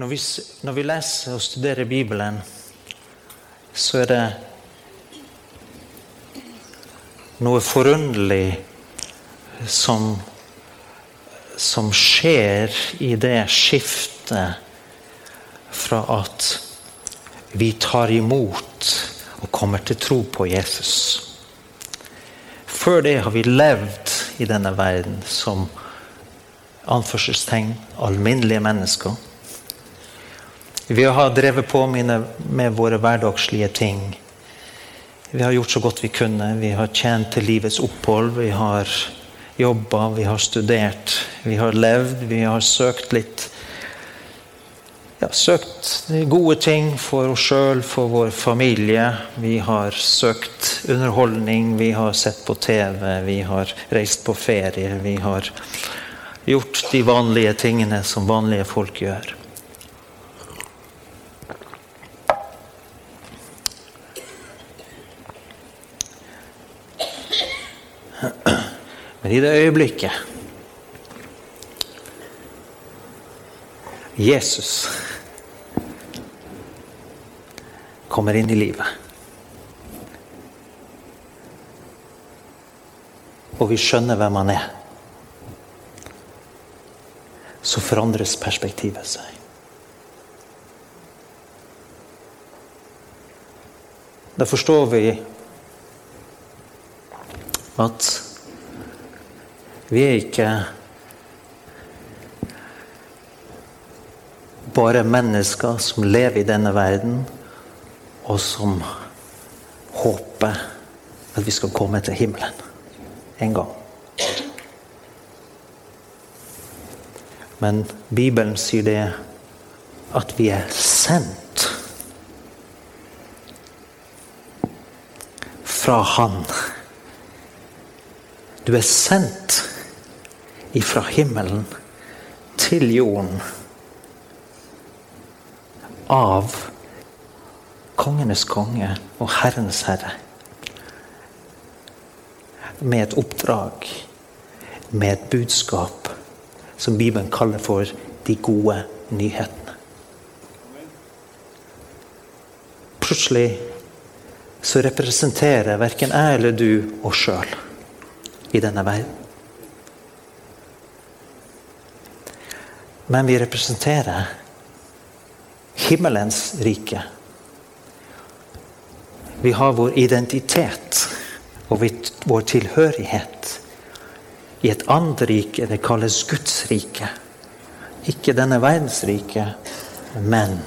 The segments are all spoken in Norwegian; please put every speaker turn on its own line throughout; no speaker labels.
Når vi, når vi leser og studerer Bibelen, så er det noe forunderlig som, som skjer i det skiftet fra at vi tar imot og kommer til tro på Jesus. Før det har vi levd i denne verden som anførselstegn alminnelige mennesker. Vi har drevet på med våre hverdagslige ting. Vi har gjort så godt vi kunne. Vi har tjent til livets opphold. Vi har jobba, vi har studert, vi har levd. Vi har søkt litt ja, Søkt gode ting for oss sjøl, for vår familie. Vi har søkt underholdning, vi har sett på TV, vi har reist på ferie. Vi har gjort de vanlige tingene som vanlige folk gjør. Men i det øyeblikket. Jesus kommer inn i livet. Og vi skjønner hvem han er. Så forandres perspektivet seg. Da forstår vi at vi er ikke bare mennesker som lever i denne verden, og som håper at vi skal komme til himmelen en gang. Men Bibelen sier det at vi er sendt fra Han. Du er sendt ifra himmelen til jorden av kongenes konge og Herrens herre. Med et oppdrag, med et budskap som Bibelen kaller for de gode nyhetene. Plutselig så representerer verken jeg eller du oss sjøl i denne verden. Men vi representerer himmelens rike. Vi har vår identitet og vår tilhørighet i et annet rike. Det kalles Guds rike. Ikke denne verdens rike, men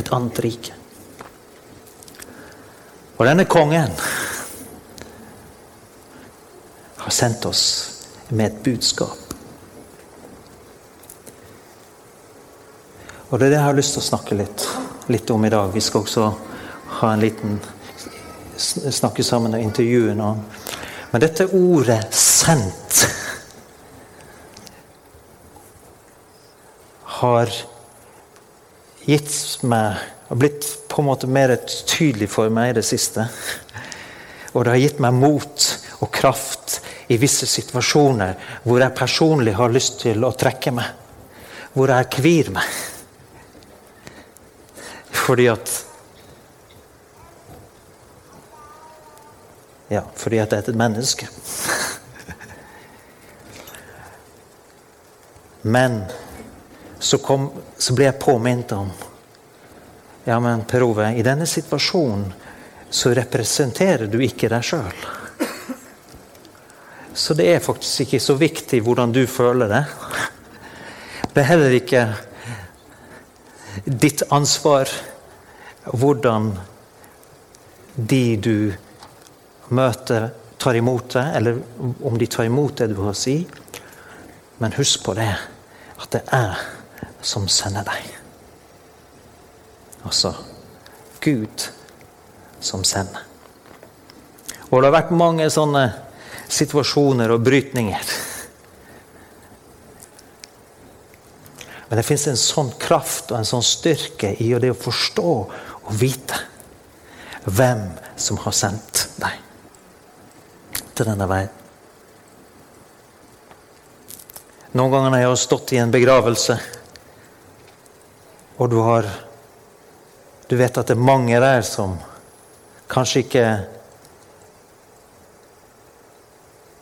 et annet rike. Og denne kongen har sendt oss med et budskap. Og det er det jeg har lyst til å snakke litt, litt om i dag. Vi skal også ha en liten snakke sammen og intervjue noen. Men dette ordet 'sendt' har gitt meg har blitt på en måte mer tydelig for meg i det siste. Og det har gitt meg mot og kraft i visse situasjoner hvor jeg personlig har lyst til å trekke meg. Hvor jeg kvir meg. Fordi at Ja, fordi at det er et menneske. Men så, kom, så ble jeg påminnet om Ja, men Per Ove, i denne situasjonen så representerer du ikke deg sjøl. Så det er faktisk ikke så viktig hvordan du føler det. Det er heller ikke ditt ansvar hvordan de du møter, tar imot det, eller om de tar imot det du har å si. Men husk på det, at det er som sender deg. Altså Gud som sender. Og det har vært mange sånne situasjoner og brytninger. Men det fins en sånn kraft og en sånn styrke i det å forstå og vite hvem som har sendt deg til denne veien. Noen ganger når jeg har stått i en begravelse Og du har Du vet at det er mange der som kanskje ikke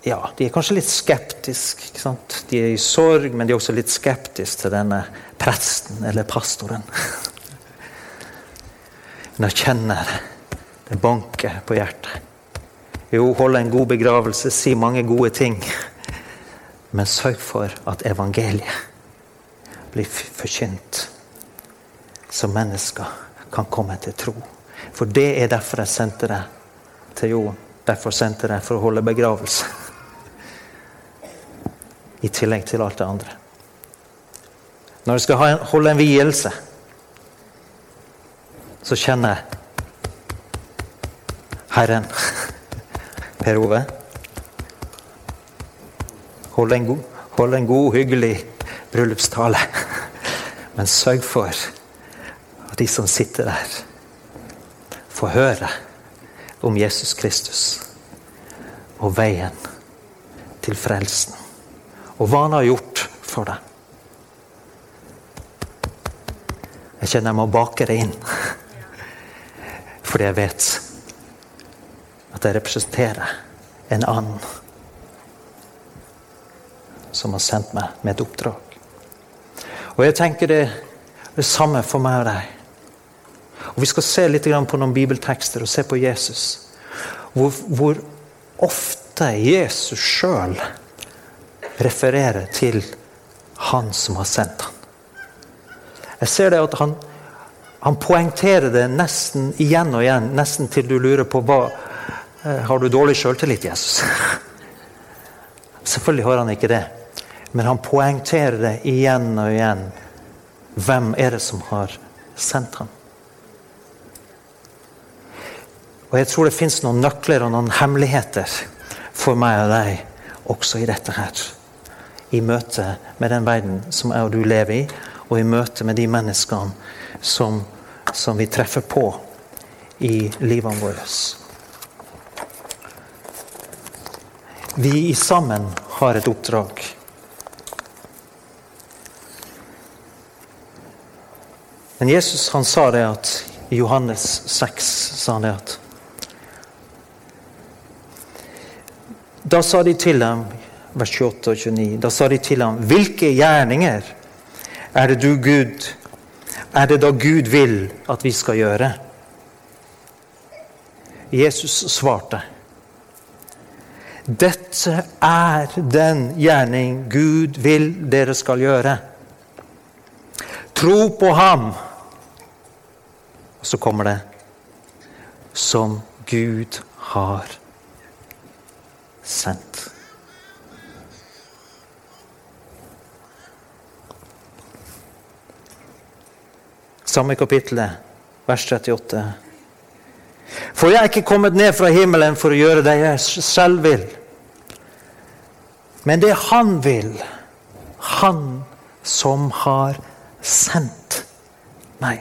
ja, De er kanskje litt skeptiske. De er i sorg, men de er også litt skeptiske til denne presten eller pastoren. Men jeg kjenner det banker på hjertet. Jo, holde en god begravelse, si mange gode ting. Men sørg for at evangeliet blir forkynt, så mennesker kan komme til tro. For det er derfor jeg sendte deg til jorden. Derfor sendte jeg deg for å holde begravelse. I tillegg til alt det andre. Når du skal holde en vielse, så kjenner jeg Herren. Per Ove. Hold en god, hold en god hyggelig bryllupstale. Men sørg for at de som sitter der, får høre om Jesus Kristus og veien til frelsen. Og hva han har gjort for deg. Jeg kjenner jeg må bake det inn. Fordi jeg vet at jeg representerer en annen som har sendt meg med et oppdrag. Og jeg tenker det er det samme for meg og deg. Og Vi skal se litt på noen bibeltekster og se på Jesus. Hvor, hvor ofte Jesus sjøl refererer til han som har sendt ham. Jeg ser det at han, han poengterer det nesten igjen og igjen, nesten til du lurer på hva Eh, har du dårlig sjøltillit, Jesus? Selvfølgelig har han ikke det. Men han poengterer det igjen og igjen. Hvem er det som har sendt ham? Og Jeg tror det fins noen nøkler og noen hemmeligheter for meg og deg også i dette her. I møte med den verden som jeg og du lever i, og i møte med de menneskene som, som vi treffer på i livene våre. Vi sammen har et oppdrag. Men Jesus han sa det at i Johannes 6 sa han det at Da sa de til ham, vers 28 og 29, da sa de til ham, hvilke gjerninger er det du, Gud, er det da Gud vil at vi skal gjøre? Jesus svarte. Dette er den gjerning Gud vil dere skal gjøre. Tro på ham. Og så kommer det som Gud har sendt. Samme kapittelet, vers 38. For jeg er ikke kommet ned fra himmelen for å gjøre det jeg selv vil. Men det han vil, han som har sendt meg.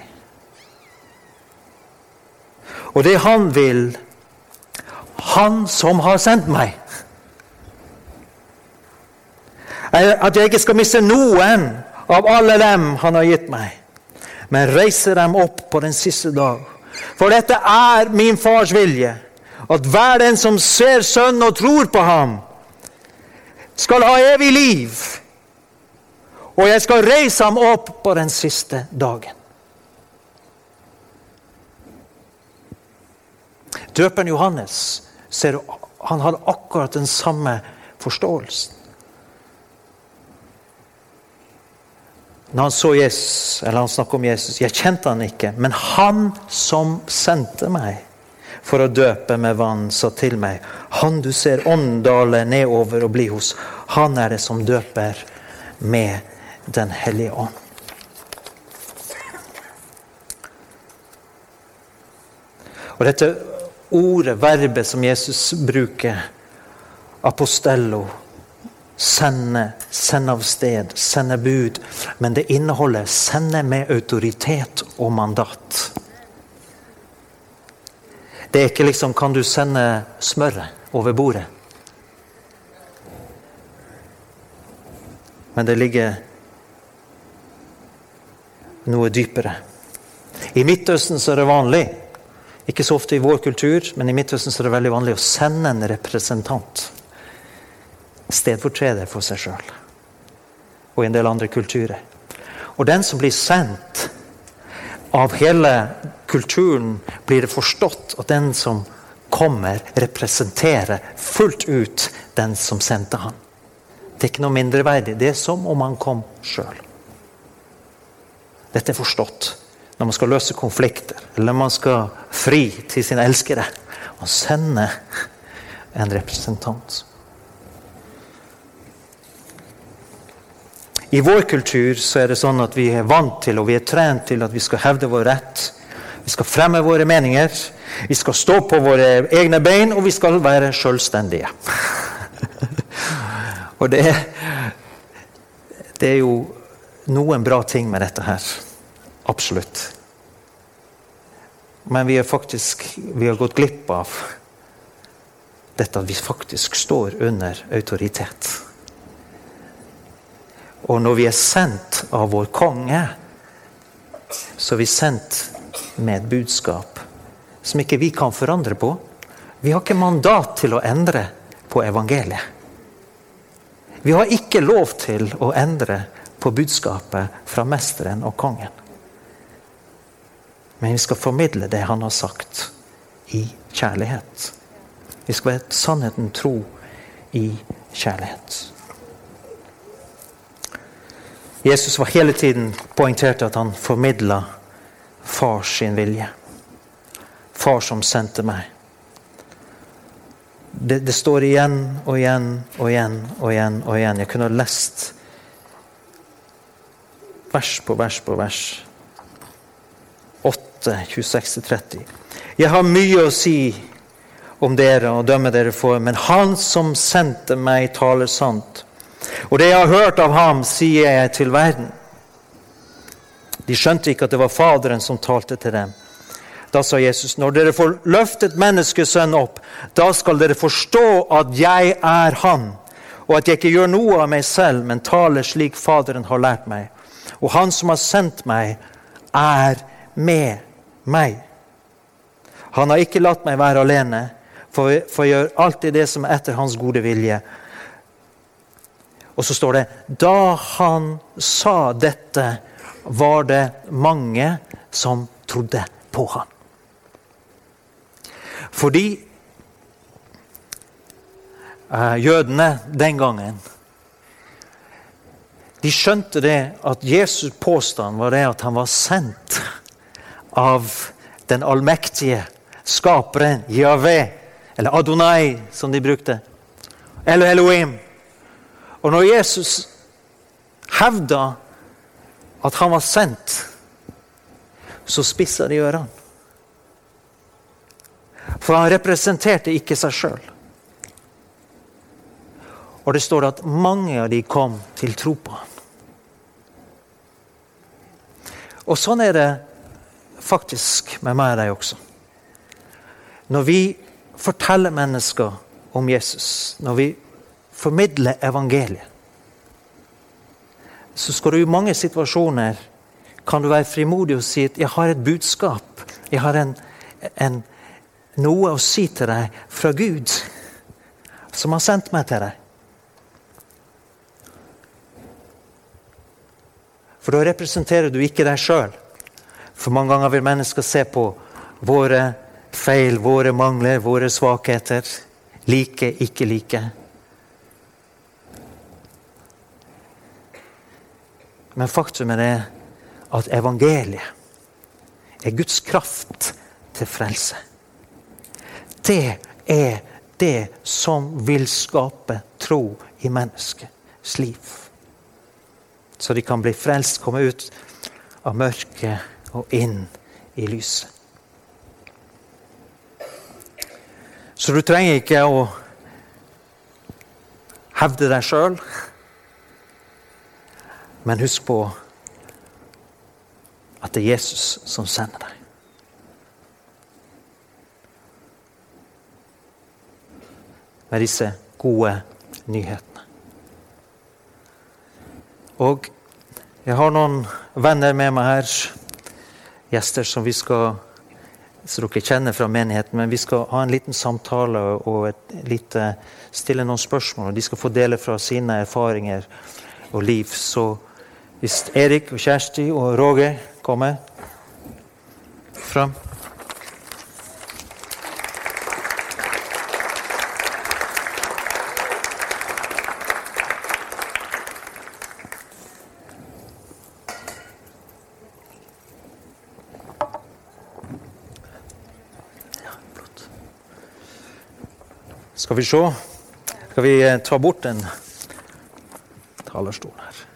Og det han vil, han som har sendt meg At jeg ikke skal miste noen av alle dem han har gitt meg, men reiser dem opp på den siste dag. For dette er min fars vilje, at hver den som ser Sønnen og tror på ham, skal ha evig liv. Og jeg skal reise ham opp på den siste dagen. Døperen Johannes ser, han hadde akkurat den samme forståelsen. Når han så Jesus, eller han snakket om Jesus Jeg kjente han ikke, men han som sendte meg for å døpe med vann, sa til meg Han du ser ånden nedover og bli hos, han er det som døper med Den hellige ånd. Og dette ordet, verbet, som Jesus bruker, apostello, Sende, sende av sted, sende bud. Men det inneholder sende med autoritet og mandat. Det er ikke liksom 'kan du sende smøret over bordet'? Men det ligger noe dypere. I Midtøsten så er det vanlig, ikke så ofte i vår kultur, men i Midtøsten så er det veldig vanlig å sende en representant. Stedfortreder for seg sjøl. Og i en del andre kulturer. Og den som blir sendt av hele kulturen, blir det forstått at den som kommer, representerer fullt ut den som sendte han. Det er ikke noe mindreverdig. Det er som om han kom sjøl. Dette er forstått når man skal løse konflikter, eller når man skal fri til sin elskere. Man sender en representant. I vår kultur så er det sånn at vi er vant til og vi er trent til at vi skal hevde vår rett. Vi skal fremme våre meninger. Vi skal stå på våre egne bein, og vi skal være selvstendige. og det, det er jo noen bra ting med dette her. Absolutt. Men vi, faktisk, vi har gått glipp av dette at vi faktisk står under autoritet. Og når vi er sendt av vår konge, så er vi sendt med et budskap som ikke vi kan forandre på. Vi har ikke mandat til å endre på evangeliet. Vi har ikke lov til å endre på budskapet fra mesteren og kongen. Men vi skal formidle det han har sagt, i kjærlighet. Vi skal være sannheten tro i kjærlighet. Jesus var hele tiden poengtert at han formidla fars sin vilje. Far som sendte meg. Det, det, står igjen og igjen og igjen og igjen. og igjen. Jeg kunne ha lest vers på vers på vers 8, 26-30. Jeg har mye å si om dere og dømme dere for, men Han som sendte meg, taler sant. Og det jeg har hørt av ham, sier jeg til verden. De skjønte ikke at det var Faderen som talte til dem. Da sa Jesus, når dere får løftet menneskesønnen opp, da skal dere forstå at jeg er Han, og at jeg ikke gjør noe av meg selv, men taler slik Faderen har lært meg. Og Han som har sendt meg, er med meg. Han har ikke latt meg være alene, for, jeg gjør alltid det som er etter hans gode vilje. Og så står det Da han sa dette, var det mange som trodde på ham. Fordi eh, jødene den gangen de skjønte det at Jesus' påstand var det at han var sendt av den allmektige skaperen Yahweh, eller Adonai, som de brukte, eller Elohim. Og når Jesus hevda at han var sendt, så spissa de ørene. For han representerte ikke seg sjøl. Og det står at mange av de kom til tro på ham. Og sånn er det faktisk med meg og deg også. Når vi forteller mennesker om Jesus, når vi formidler evangeliet, så skal du i mange situasjoner kan du være frimodig og si at 'jeg har et budskap', jeg har en, en, noe å si til deg fra Gud, som har sendt meg til deg. For da representerer du ikke deg sjøl. For mange ganger vil mennesker se på våre feil, våre mangler, våre svakheter. Like, ikke like. Men faktum er det at evangeliet er Guds kraft til frelse. Det er det som vil skape tro i menneskets liv. Så de kan bli frelst, komme ut av mørket og inn i lyset. Så du trenger ikke å hevde deg sjøl, men husk på at det er Jesus som sender deg. Med disse gode nyhetene. Og Jeg har noen venner med meg her, gjester som vi skal som dere kjenner fra menigheten, men vi skal ha en liten samtale og lite, stille noen spørsmål. og De skal få dele fra sine erfaringer og liv. Så hvis Erik og Kjersti og Roger kommer fram Skal vi se Skal vi eh, ta bort den talerstolen her?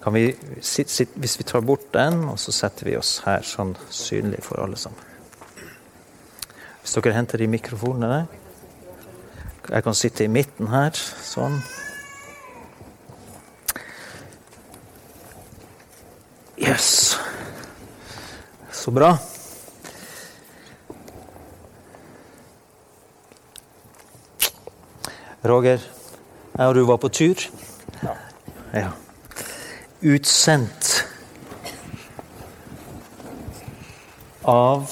Kan vi, hvis vi tar bort den, og så setter vi oss her sånn synlig for alle sammen. Hvis dere henter de mikrofonene Jeg kan sitte i midten her, sånn. Yes. Så bra. Roger, jeg og du var på tur.
Ja.
ja. Utsendt av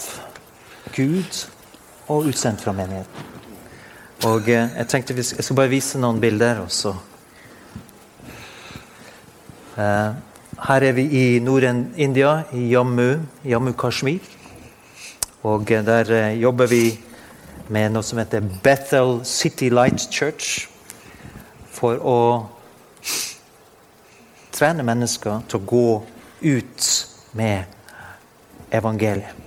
Gud og utsendt fra menigheten. Og eh, jeg tenkte Jeg skal bare vise noen bilder. også. Eh, her er vi i Nord-India, i Jammu, Jammu Kashmir. Og eh, der jobber vi med noe som heter Bethel City Light Church. For å trene mennesker til å gå ut med evangeliet.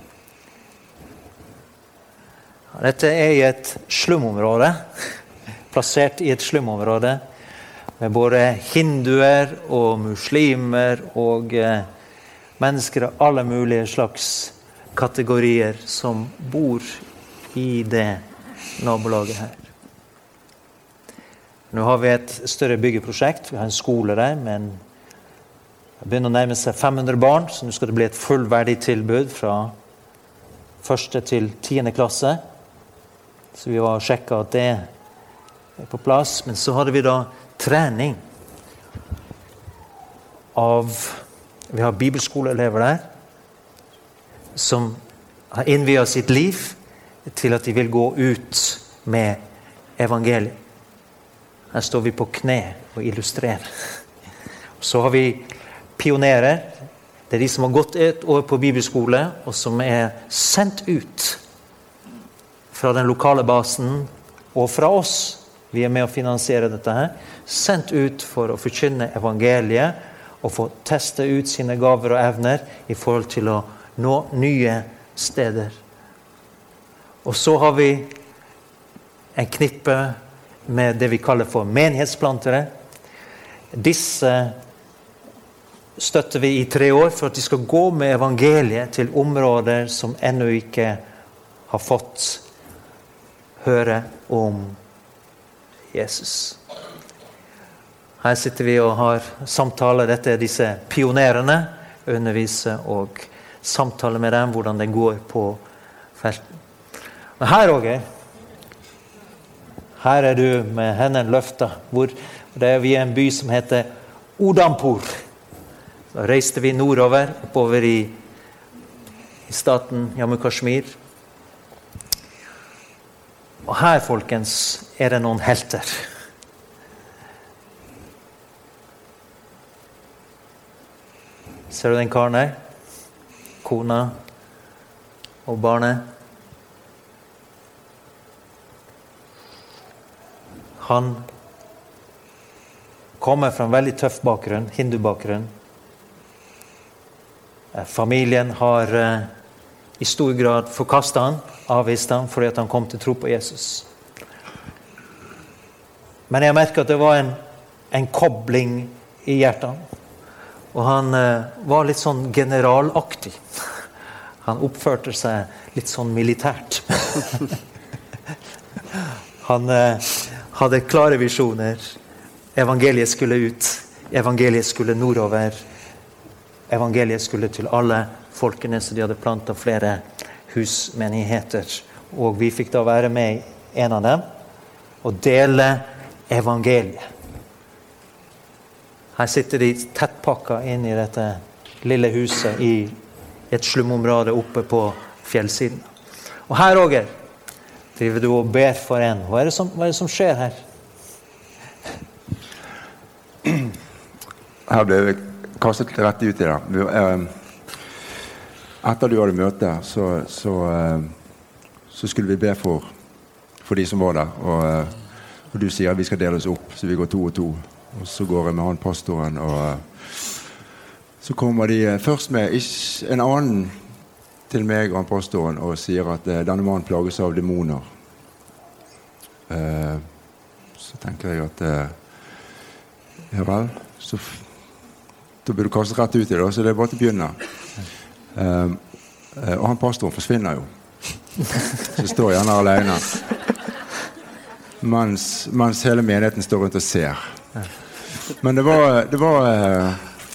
Dette er i et slumområde, plassert i et slumområde med både hinduer og muslimer og eh, mennesker av alle mulige slags kategorier som bor i det nabolaget her. Nå har vi et større byggeprosjekt. Vi har en skole der. men Det begynner å nærme seg 500 barn, så nå skal det bli et fullverdig tilbud fra 1. til tiende klasse. Så vi og sjekka at det er på plass. Men så hadde vi da trening av Vi har bibelskoleelever der som har innvia sitt liv til at de vil gå ut med evangeliet. Her står vi på kne og illustrerer. Så har vi pionerer. Det er de som har gått et år på bibelskole, og som er sendt ut fra den lokale basen og fra oss. Vi er med å finansiere dette her. Sendt ut for å forkynne evangeliet og få teste ut sine gaver og evner i forhold til å nå nye steder. Og så har vi en knippe med det vi kaller for menighetsplantere. Disse støtter vi i tre år for at de skal gå med evangeliet til områder som ennå ikke har fått høre om Jesus. Her sitter vi og har samtaler. Dette er disse pionerene. Underviser og samtaler med dem hvordan det går på felten. Men her, Roger Her er du med hendene løfta. Det er i en by som heter Odampur. Da reiste vi nordover, oppover i, i staten Jammu Kashmir. Og her, folkens, er det noen helter. Ser du den karen her? Kona og barnet. Han kommer fra en veldig tøff bakgrunn, hindubakgrunn. Eh, familien har eh, i stor grad forkasta han, avvist han, fordi han kom til tro på Jesus. Men jeg merka at det var en, en, kobling i hjertet. Og han eh, var litt sånn generalaktig. Han oppførte seg litt sånn militært. han hadde klare visjoner. Evangeliet skulle ut. Evangeliet skulle nordover. Evangeliet skulle til alle folkene, så de hadde planta flere husmenigheter. Og vi fikk da være med i en av dem og dele evangeliet. Her sitter de tettpakka inn i dette lille huset i et slumområde oppe på fjellsiden. Og her, Roger, driver du og ber for en. Hva er det som, er det som skjer her?
Her ble kastet rett ut i det. Eh, etter du hadde møte, så, så, eh, så skulle vi be for, for de som var der. Og, eh, og du sier vi skal dele oss opp, så vi går to og to. Og så går jeg med han pastoren, og så kommer de først med en annen til meg og han pastoren og sier at denne mannen plages av demoner. Så tenker jeg at Ja vel. Så da blir du kastet rett ut i det, så det er bare til å begynne. Eh, og han pastoren forsvinner jo. Så står jeg gjerne alene. Mens, mens hele menigheten står rundt og ser. Men det var, det var eh,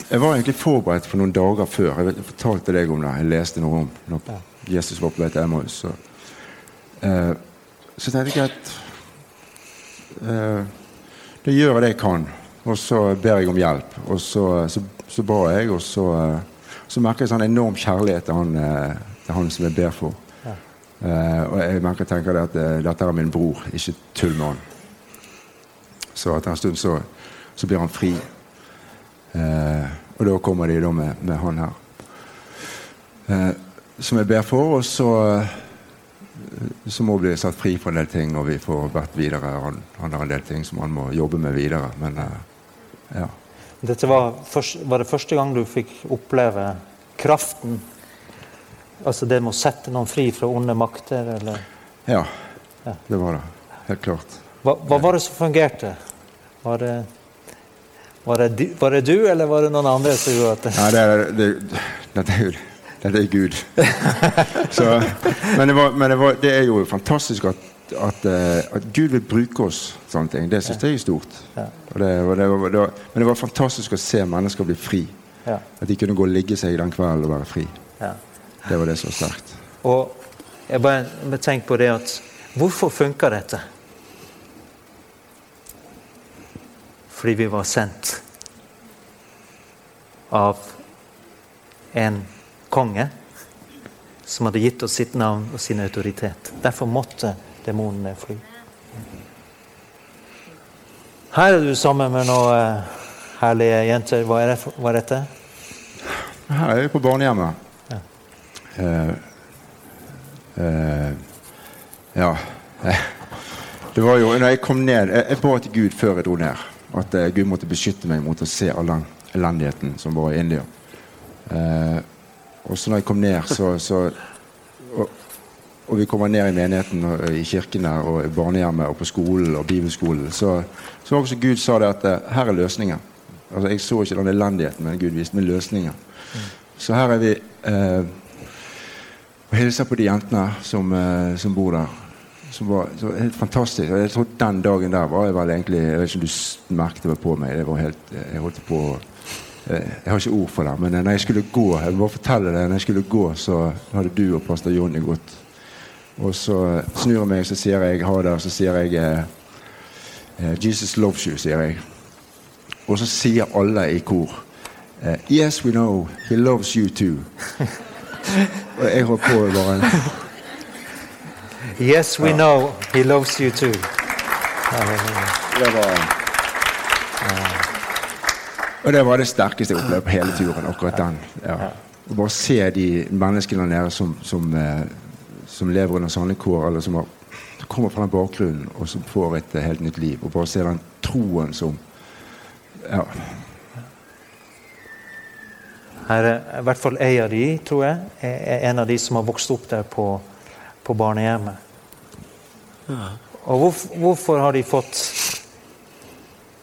Jeg var egentlig forberedt for noen dager før. Jeg, fortalte deg om det. Jeg leste noe om når Jesus var på vei til Emmaus. Så, uh, så tenkte jeg at uh, Da gjør jeg det jeg kan, og så ber jeg om hjelp. Og så, så, så ba jeg, og så, eh, så merker jeg sånn enorm kjærlighet til han, eh, til han som jeg ber for. Eh, og jeg merker tenker at eh, dette er min bror, ikke tull med han. Så etter en stund så, så blir han fri. Eh, og da kommer de da med, med han her. Eh, som jeg ber for, og så, så må bli satt fri for en del ting, og vi får vært videre. Han, han har en del ting som han må jobbe med videre. Men eh, ja.
Dette var, først, var det første gang du fikk oppleve kraften? Altså det med å sette noen fri fra onde makter, eller
ja.
Ja.
Det var det. Helt klart.
Hva, hva var det som fungerte? Var det, var, det, var det du, eller var det noen andre som gjorde at det
Nei, det er, det, det er jo det er Gud. Så, men det, var, men det, var, det er jo fantastisk at, at, eh, at Gud vil bruke oss. Sånne ting. Det syns jeg er stort.
Ja.
Og det, og det, var- det men det var fantastisk å se mennesker bli fri.
Ja.
At de kunne gå og ligge seg den kvelden og være fri.
ja.
Det var det som var sterkt.
Og jeg bare tenk på det at Hvorfor funker dette? Fordi vi var sendt av en konge som hadde gitt oss sitt navn og sin autoritet. Derfor måtte demonene fly. Her er du sammen med noen eh, herlige jenter. Hva er, det hva er dette?
Her er vi på barnehjemmet.
Ja.
Uh, uh, ja. Det var jo, når jeg kom ned, jeg, jeg ba til Gud før jeg dro ned. At uh, Gud måtte beskytte meg mot å se all den elendigheten som var i India. Og så når jeg kom ned, så, så og, og vi kommer ned i menigheten og i kirken der, og i barnehjemmet og på skolen og bibelskolen, så, så var også Gud sa det at eh, her er løsningen. Altså, jeg så ikke den elendigheten, men Gud viste meg løsningen. Så her er vi eh, og hilser på de jentene som, eh, som bor der. Som var så helt fantastisk. Og jeg tror Den dagen der var jeg vel egentlig Jeg vet ikke om du merket det på meg. Det var helt, jeg holdt på eh, Jeg har ikke ord for det, men eh, når jeg skulle gå Jeg må fortelle det, når jeg skulle gå, så hadde du og pastor Jonny gått. Og så snur jeg meg, så sier jeg ha det, og så sier jeg eh, eh, Jesus loves you, sier jeg. Og så sier alle i kor eh, Yes, we know. He loves you too. og jeg holdt på bare
Yes, we know he loves you too.
Det var Og det var det sterkeste jeg opplevde på hele turen. akkurat den. Ja. Bare se de menneskene der nede som, som, eh, som lever under sånne kår, eller som har, kommer fra den bakgrunnen, og som får et eh, helt nytt liv. Og bare ser den troen som Ja.
Her er i hvert fall ei av de, tror jeg, er en av de som har vokst opp der på, på barnehjemmet. Og hvorfor, hvorfor har de fått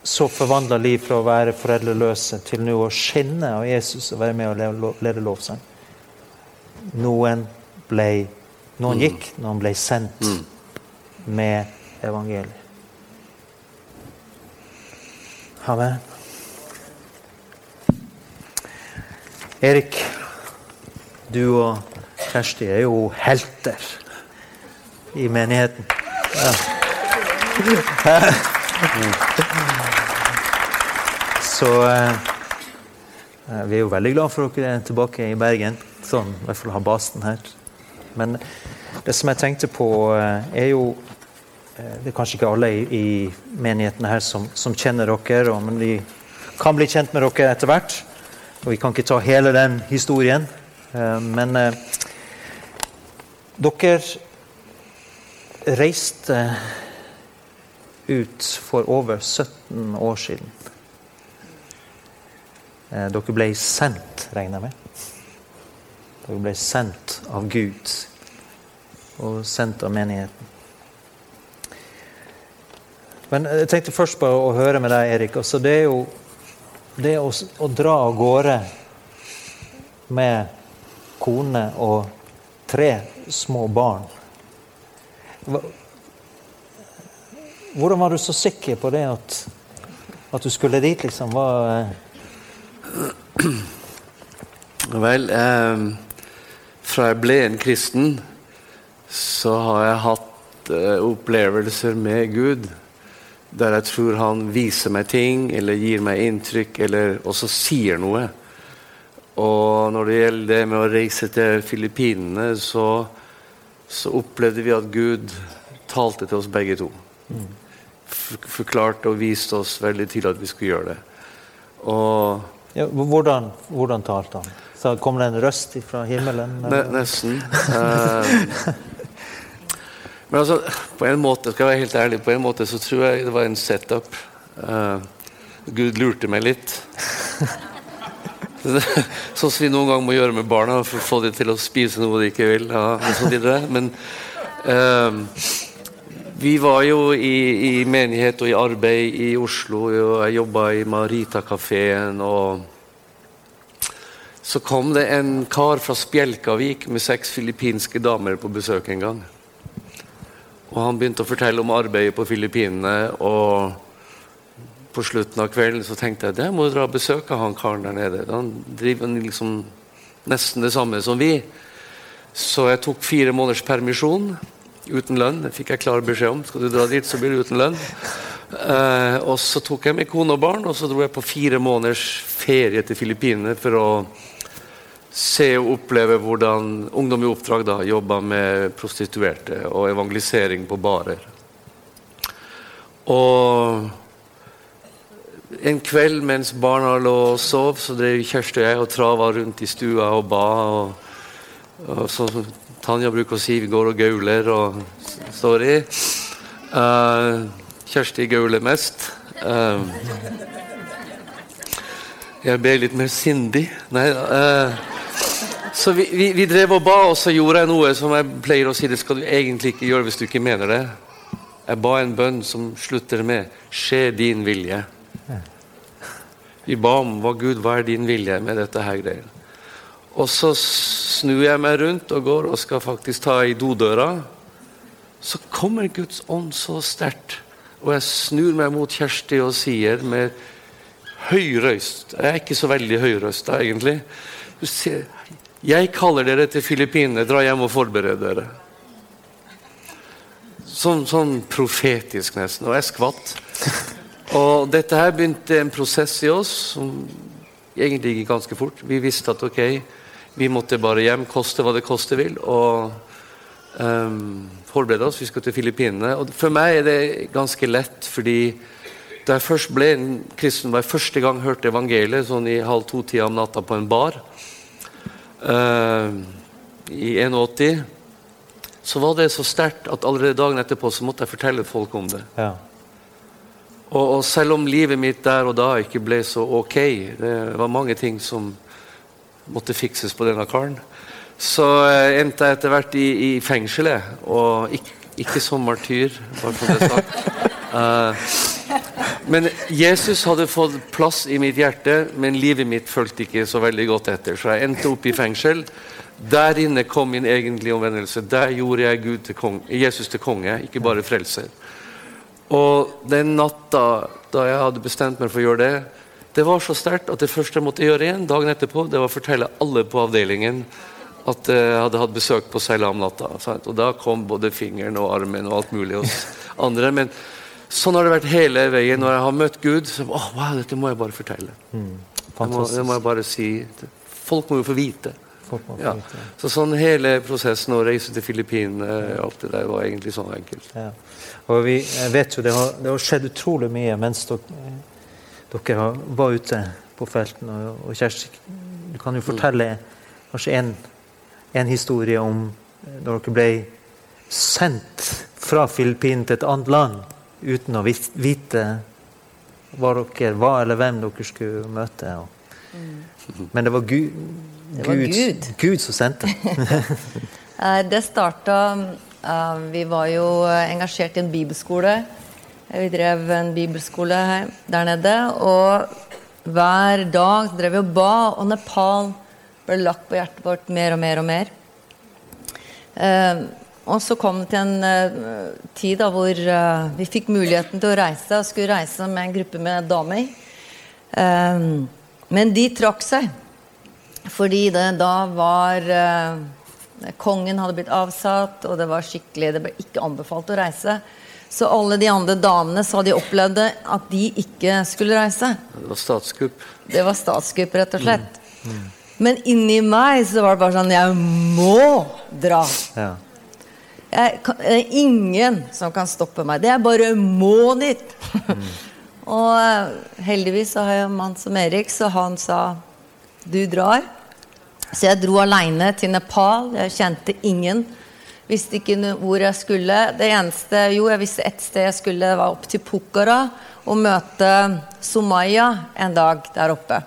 så forvandla liv fra å være foreldreløse til nå å skinne av Jesus og være med og lede lovsang. Noen lovsang? Noen han gikk, gikk, han ble sendt med evangeliet. Amen. Erik, du og Kjersti er jo helter i menigheten. Så eh, vi er jo veldig glad for at dere er tilbake i Bergen. Sånn, i hvert fall ha basen her. Men det som jeg tenkte på, eh, er jo eh, Det er kanskje ikke alle i, i menigheten her som, som kjenner dere, men vi kan bli kjent med dere etter hvert. Og vi kan ikke ta hele den historien. Eh, men dere reiste ut for over 17 år siden. Dere ble sendt, regner jeg med. Dere ble sendt av Gud og sendt av menigheten. Men jeg tenkte først på å høre med deg, Erik. Altså, det er jo det å, å dra av gårde med kone og tre små barn Hvordan var du så sikker på det at, at du skulle dit, liksom? Hva,
Vel, eh, fra jeg ble en kristen, så har jeg hatt eh, opplevelser med Gud der jeg tror han viser meg ting eller gir meg inntrykk, eller også sier noe. Og når det gjelder det med å reise til Filippinene, så, så opplevde vi at Gud talte til oss begge to. Forklarte og viste oss veldig tydelig at vi skulle gjøre det. Og
ja, hvordan, hvordan talte han? Så Kom det en røst fra himmelen?
Ne, nesten. Uh, men altså, på en måte skal jeg være helt ærlig, på en måte så tror jeg det var en setup. Uh, Gud lurte meg litt. sånn som vi noen ganger må gjøre med barna for å få dem til å spise noe de ikke vil. Ja, Men uh, vi var jo i, i, menighet og i arbeid i Oslo, og jeg jobba i Marita-kafeen. og Så kom det en kar fra Spjelkavik med seks filippinske damer på besøk en gang. Og Han begynte å fortelle om arbeidet på Filippinene. og På slutten av kvelden så tenkte jeg det må dra og besøke han karen der nede. Han driver liksom nesten det samme som vi. Så jeg tok fire måneders permisjon uten lønn. Det fikk jeg klar beskjed om. Skal du dra dit, så blir det uten lønn. Eh, og Så tok jeg med kone og barn og så dro jeg på fire måneders ferie til Filippinene for å se og oppleve hvordan ungdom i oppdrag da jobba med prostituerte og evangelisering på barer. Og en kveld mens barna lå og sov, så drev Kjersti og jeg og trava rundt i stua og ba. Og, og så Tanja bruker å si vi går og gauler og står i. Uh, Kjersti gauler mest. Uh, jeg ber litt mer sindig. Nei uh, så vi, vi, vi, drev og ba, og så gjorde jeg noe som jeg pleier å si det skal du egentlig ikke gjøre hvis du ikke mener det. Jeg ba en bønn som slutter med 'Skje din vilje'. Vi ba om hva Gud, hva er din vilje med dette her greia. Og så snur jeg meg rundt og går og skal faktisk ta i dodøra. Så kommer Guds ånd så sterkt, og jeg snur meg mot Kjersti og sier med høy røyst Jeg er ikke så veldig høyrøsta, egentlig. Du sier jeg kaller dere til Filippinene. Dra hjem og forbered dere. Sånn, sånn, profetisk, nesten. Og jeg skvatt. Og dette her begynte en prosess i oss som egentlig gikk ganske fort. Vi visste at ok, vi måtte bare hjem, koste hva det koste vil. Og um, forberede oss. Vi skal til Filippinene. Og for meg er det ganske lett, fordi da jeg først ble en kristen, var jeg første gang hørte evangeliet sånn i halv to-tida om natta på en bar uh, i 81, så var det så sterkt at allerede dagen etterpå så måtte jeg fortelle folk om det. Ja. Og, og, selv om livet mitt der og da ikke ble så ok, det var mange ting som måtte fikses på denne karen, så uh, endte jeg etter hvert i, i fengselet. Og ikke, ikke som martyr, bare som det sagt. Uh, men Jesus hadde fått plass i mitt hjerte, men livet mitt fulgte ikke så veldig godt etter. Så jeg endte opp i fengsel. Der inne kom min egentlige omvendelse. Der gjorde jeg til konge, Jesus til konge, ikke bare frelser. Og den natta da jeg hadde bestemt meg for å gjøre det, det var så sterkt at det første jeg måtte gjøre igjen dagen etterpå, det var å fortelle alle på avdelingen at jeg hadde hatt besøk på Seila om natta. Og da kom både fingeren og armen og alt mulig hos andre. men Sånn har det vært hele veien. Når jeg har møtt Gud, så oh, wow, dette må jeg bare fortelle. Det må, det må jeg bare si. Folk må jo få vite. Ja. Så sånn hele prosessen å reise til Filippinene, alt det der, var egentlig sånn enkelt.
Ja. Og vi vet jo det har, det har skjedd utrolig mye mens dere, dere var ute på felten. Og, og Kjersti, du kan jo fortelle kanskje en, en historie om eh, når dere ble sendt fra Filippinene til et annet land uten å vite hva dere var, eller hvem dere skulle møte. Og, Men det var, Gud,
Det var Gud.
Gud som sendte.
Eh, Det starta eh, Vi var jo engasjert i en bibelskole. Eh, Vi drev en bibelskole der nede. Og hver dag drev vi og ba, og Nepal ble lagt på hjertet vårt mer og mer og mer. Eh, og så kom det til en eh, tid da hvor eh, vi fikk muligheten til å reise. og Skulle reise med en gruppe med damer. Eh, men de trakk seg. Fordi det da var eh, Kongen hadde blitt avsatt, og det var skikkelig Det ble ikke anbefalt å reise. Så alle de andre damene sa de opplevde at de ikke skulle reise.
Det var statskupp.
Det var statskupp, rett og slett. Men inni meg så var det bare sånn Jeg må dra.
Ja.
Jeg, det er ingen som kan stoppe meg. Det er bare må dit. og eh, heldigvis så har jeg en mann som Erik, så han sa du drar. Så jeg dro aleine til Nepal. Jeg kjente ingen. Visste ikke hvor jeg skulle. Det eneste Jo, jeg visste ett sted jeg skulle, det var opp til Pokhara og møte Somaya en dag der oppe.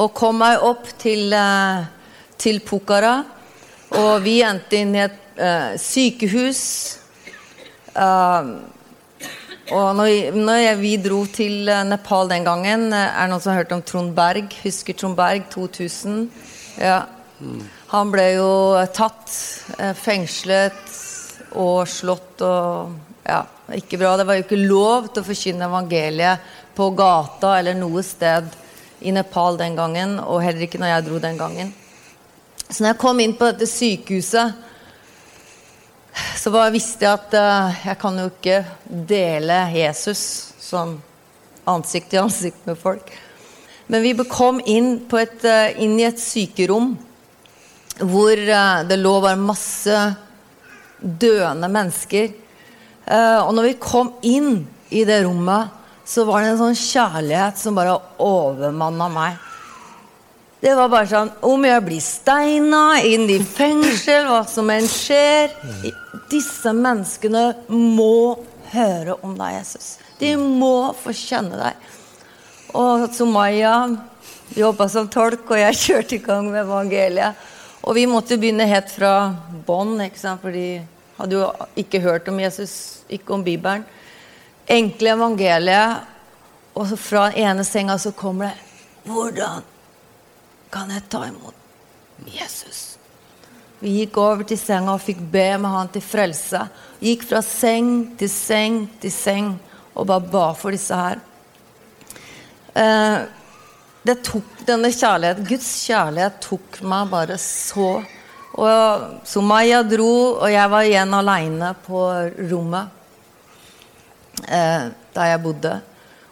Og kom meg opp til, eh, til Pokhara. Og vi endte inn i et uh, sykehus. Uh, og når, vi- når jeg, vi dro til Nepal den gangen Er det noen som har hørt om Trond Berg? Husker Trond Berg 2000? Ja. Han ble jo tatt, eh, fengslet og slått og Ja, ikke bra. Det var jo ikke lov til å forkynne evangeliet på gata eller noe sted i Nepal den gangen, og heller ikke når jeg dro den gangen. Så når jeg kom inn på dette sykehuset så bare visste jeg at eh, jeg kan jo ikke dele Jesus sånn ansikt til ansikt med folk. Men vi kom inn, et, eh, inn i et sykerom hvor eh, det lå bare masse døende mennesker. Eh, og når vi kom inn i det rommet, så var det en sånn kjærlighet som bare overmanna meg. Det var bare sånn Om jeg blir steina, inn i fengsel, hva som enn skjer Disse menneskene må høre om deg, Jesus. De må få kjenne deg. Og Sumaya jobba som tolk, og jeg kjørte i gang med evangeliet. Og vi måtte jo begynne helt fra bånn, for de hadde jo ikke hørt om Jesus, ikke om Bibelen. Enkle evangeliet, og så fra ene senga så kommer det Hvordan kan jeg ta imot Jesus? Vi gikk over til senga og fikk be med han til frelse. Gikk fra seng til seng til seng og bare ba for disse her. Eh, det tok denne kjærlighet, Guds kjærlighet tok meg bare så. Og Sumaya dro, og jeg var igjen aleine på rommet eh, der jeg bodde.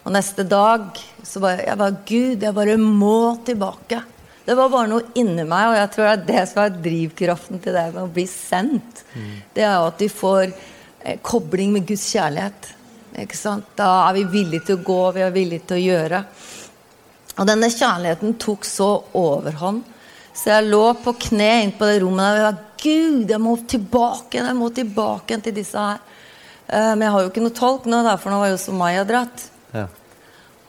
Og neste dag så var jeg, jeg var, Gud, jeg bare må tilbake. Det var bare noe inni meg, og jeg tror det er det som er drivkraften til det med å bli sendt. Det er jo at vi får eh, kobling med Guds kjærlighet. Ikke sant? Da er vi villige til å gå, vi er villige til å gjøre. Og denne kjærligheten tok så overhånd. Så jeg lå på kne inn på det rommet der og jeg var Gud, jeg må tilbake jeg må tilbake til disse her. Eh, Men jeg har jo ikke noe tolk nå, for nå var jo Somaya dratt.
Ja.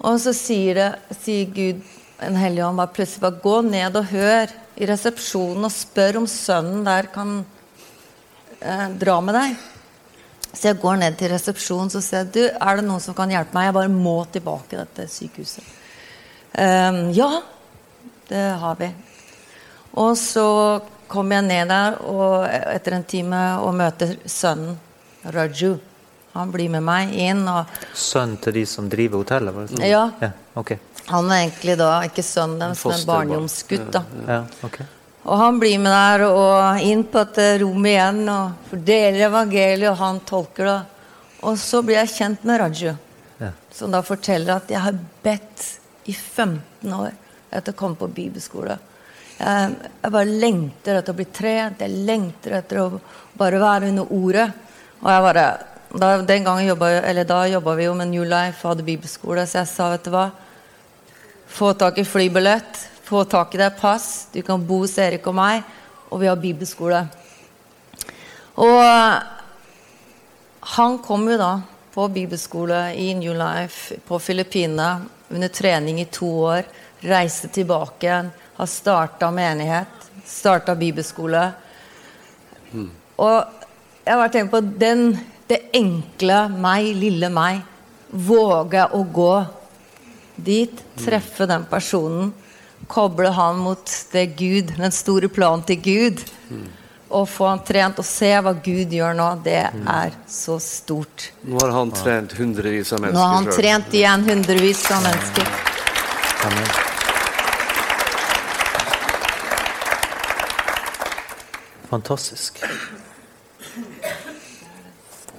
Og så sier, det, sier Gud, en hellig ånd, bare plutselig bare gå ned og hør i resepsjonen og spør om sønnen der kan eh, dra med deg. Så jeg går ned til resepsjonen så sier jeg, du, er det noen som kan hjelpe meg. Jeg bare må tilbake til dette sykehuset. Ehm, ja, det har vi. Og så kom jeg ned der og etter en time og møter sønnen Raju. Han blir med meg inn. og
Sønnen til de som driver hotellet? Var det sånn?
Ja.
ja. okay.
Han er egentlig da ikke sønnen deres, men barndomsgutt. da.
Ja, okay.
Og han blir med der og inn på dette rommet igjen og fordeler evangeliet, og han tolker det. Og så blir jeg kjent med Raju,
Ja.
som da forteller at jeg har bedt i 15 år etter å komme på bibelskole. Jeg, jeg bare lengter etter å bli trent, jeg lengter etter å bare være under ordet. Og jeg bare, da, den gangen jobba, eller da jobba vi jo med New Life og hadde bibelskole, så jeg sa vet du hva Få tak i flybillett, få tak i deg pass, du kan bo hos Erik og meg, og vi har bibelskole. Og han kom jo da på bibelskole i New Life på Filippinene under trening i to år. Reiste tilbake igjen, har starta menighet, starta bibelskole. Og jeg har bare tenkt på den, det enkle meg, lille meg, våge å gå dit, treffe den personen, koble han mot det Gud, den store planen til Gud, og få han trent og se hva Gud gjør nå, det er så stort.
Nå har han trent hundrevis av mennesker.
Nå har han trent igjen hundrevis av mennesker.
Amen. Fantastisk.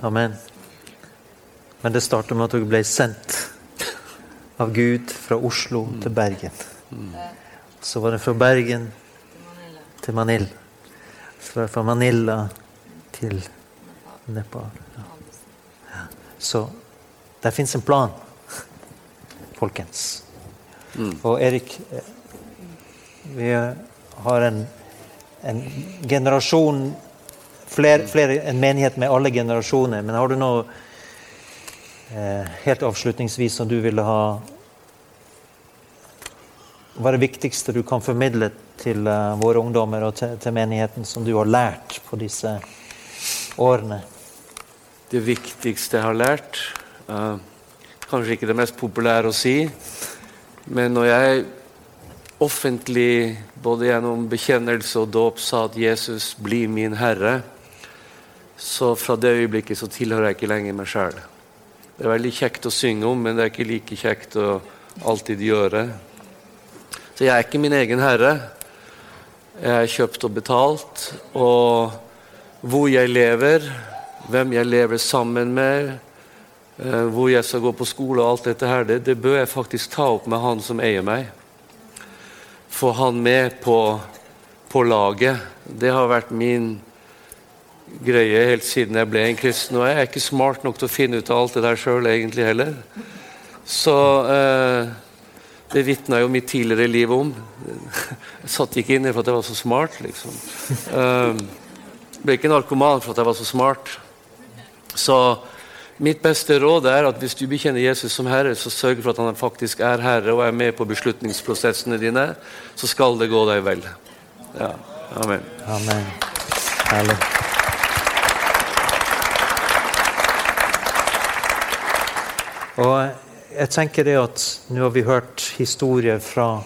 Amen. Men det startet med at dere ble sendt av Gud fra Oslo til Bergen. Så var det fra Bergen til Manila. Fra Manila til Nepal. Ja. Ja. Så der fins en plan, folkens. Og Erik, eh, vi har en, en generasjon flere, flere, En menighet med alle generasjoner. Men har du noe eh, helt avslutningsvis som du ville ha Hva er det viktigste du kan formidle til eh, våre ungdommer og til, til menigheten som du har lært på disse årene?
Det viktigste jeg har lært uh, Kanskje ikke det mest populære å si, men når jeg offentlig, både gjennom bekjennelse og dåp, sa at Jesus blir min herre, så fra det øyeblikket så tilhører jeg ikke lenger meg sjøl. Det er veldig kjekt å synge om, men det er ikke like kjekt å alltid gjøre. Så jeg er ikke min egen herre. Jeg er kjøpt og betalt. Og hvor jeg lever, hvem jeg lever sammen med, eh, hvor jeg skal gå på skole og alt dette her, det, det bør jeg faktisk ta opp med han som eier meg. Få han med på, på laget. Det har vært min greie helt siden jeg ble en kristen. Og jeg er ikke smart nok til å finne ut av alt det der sjøl egentlig heller. Så eh, det vitna jo mitt tidligere liv om. Jeg satt ikke inne for at jeg var så smart, liksom. Jeg ble ikke narkoman for at jeg var så smart. Så mitt beste råd er at hvis du bekjenner Jesus som Herre, så sørg for at han faktisk er Herre og er med på beslutningsprosessene dine, så skal det gå deg vel. Ja, Amen.
Amen. Herlig. Og jeg tenker det at nå har vi hørt historier fra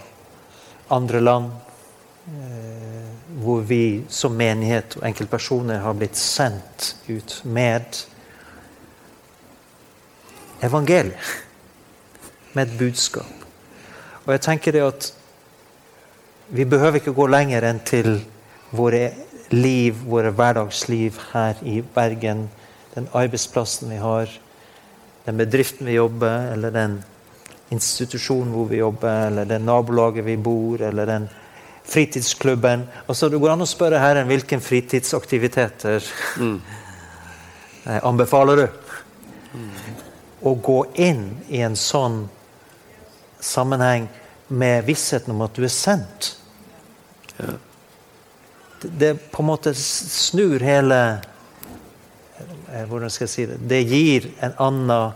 andre land eh, hvor vi som menighet og enkeltpersoner har blitt sendt ut med evangeliet, med et budskap. Og jeg tenker det at vi behøver ikke gå lenger enn til våre liv, våre hverdagsliv her i Bergen. Den arbeidsplassen vi har, den bedriften vi jobber, eller den institusjonen hvor vi jobber, eller det nabolaget vi bor, eller den fritidsklubben. Altså, det går an å spørre Herren hvilke fritidsaktiviteter mm. anbefaler du? Å gå inn i en sånn sammenheng med vissheten om at du er sendt. Det, det på en måte snur hele eh, Hvordan skal jeg si det? Det gir en annen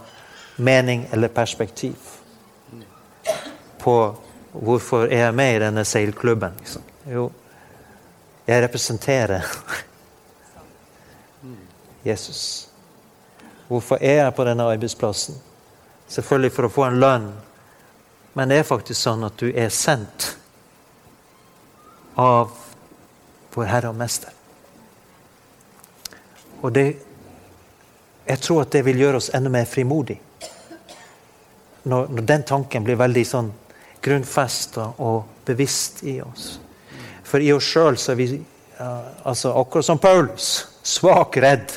mening eller perspektiv på hvorfor jeg er med i denne seilklubben. Liksom. Jo, jeg representerer Jesus. Hvorfor er jeg på denne arbeidsplassen? Selvfølgelig for å få en lønn, men det er faktisk sånn at du er sendt av vår Herre og Mester. Og det, jeg tror at det vil gjøre oss enda mer frimodige. Når, når den tanken blir veldig sånn grunnfesta og bevisst i oss. For i oss sjøl er vi altså akkurat som Paulus svak, redd.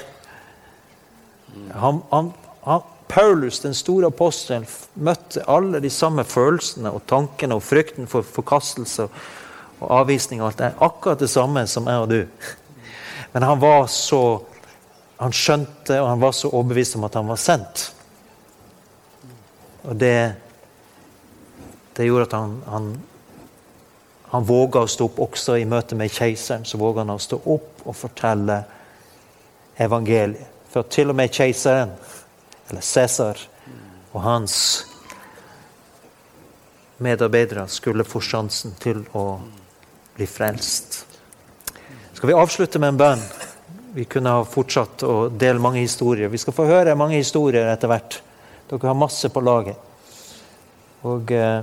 Han, han, han, Paulus, den store apostelen, møtte alle de samme følelsene og tankene og frykten for forkastelse og avvisning og alt det. Akkurat det samme som jeg og du. Men han var så Han skjønte, og han var så overbevist om at han var sendt. Og det, det gjorde at han, han han våga å stå opp også i møte med keiseren. Så våga han å stå opp og fortelle evangeliet. For til og med keiseren, eller Cæsar, og hans medarbeidere skulle få sjansen til å bli frelst. Skal vi avslutte med en bønn? Vi kunne ha fortsatt å dele mange historier. Vi skal få høre mange historier etter hvert. Dere har masse på laget. Og... Eh,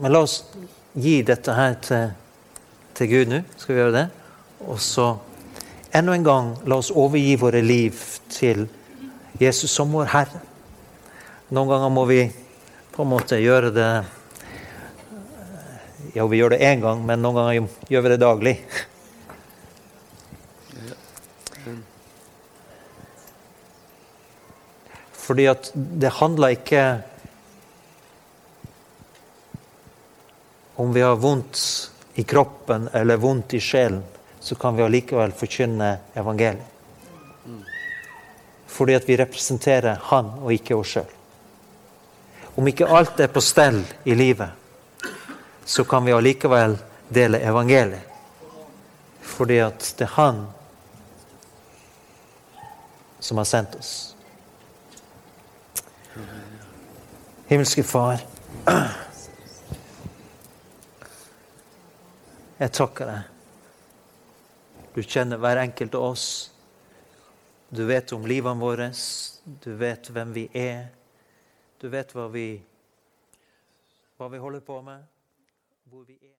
men la oss gi dette her til, til Gud nå. Skal vi gjøre det? Og så enda en gang la oss overgi våre liv til Jesus som vår Herre. Noen ganger må vi på en måte gjøre det Ja, vi gjør det én gang, men noen ganger gjør vi det daglig. Fordi at det handler ikke om vi har vondt i kroppen eller vondt i sjelen, så kan vi allikevel forkynne evangeliet. Fordi at vi representerer Han og ikke oss sjøl. Om ikke alt er på stell i livet, så kan vi allikevel dele evangeliet. Fordi at det er Han som har sendt oss. Himmelske Far. Jeg takker deg. Du kjenner hver enkelt av oss. Du vet om livene våre. Du vet hvem vi er. Du vet hva vi, hva vi holder på med, hvor vi er.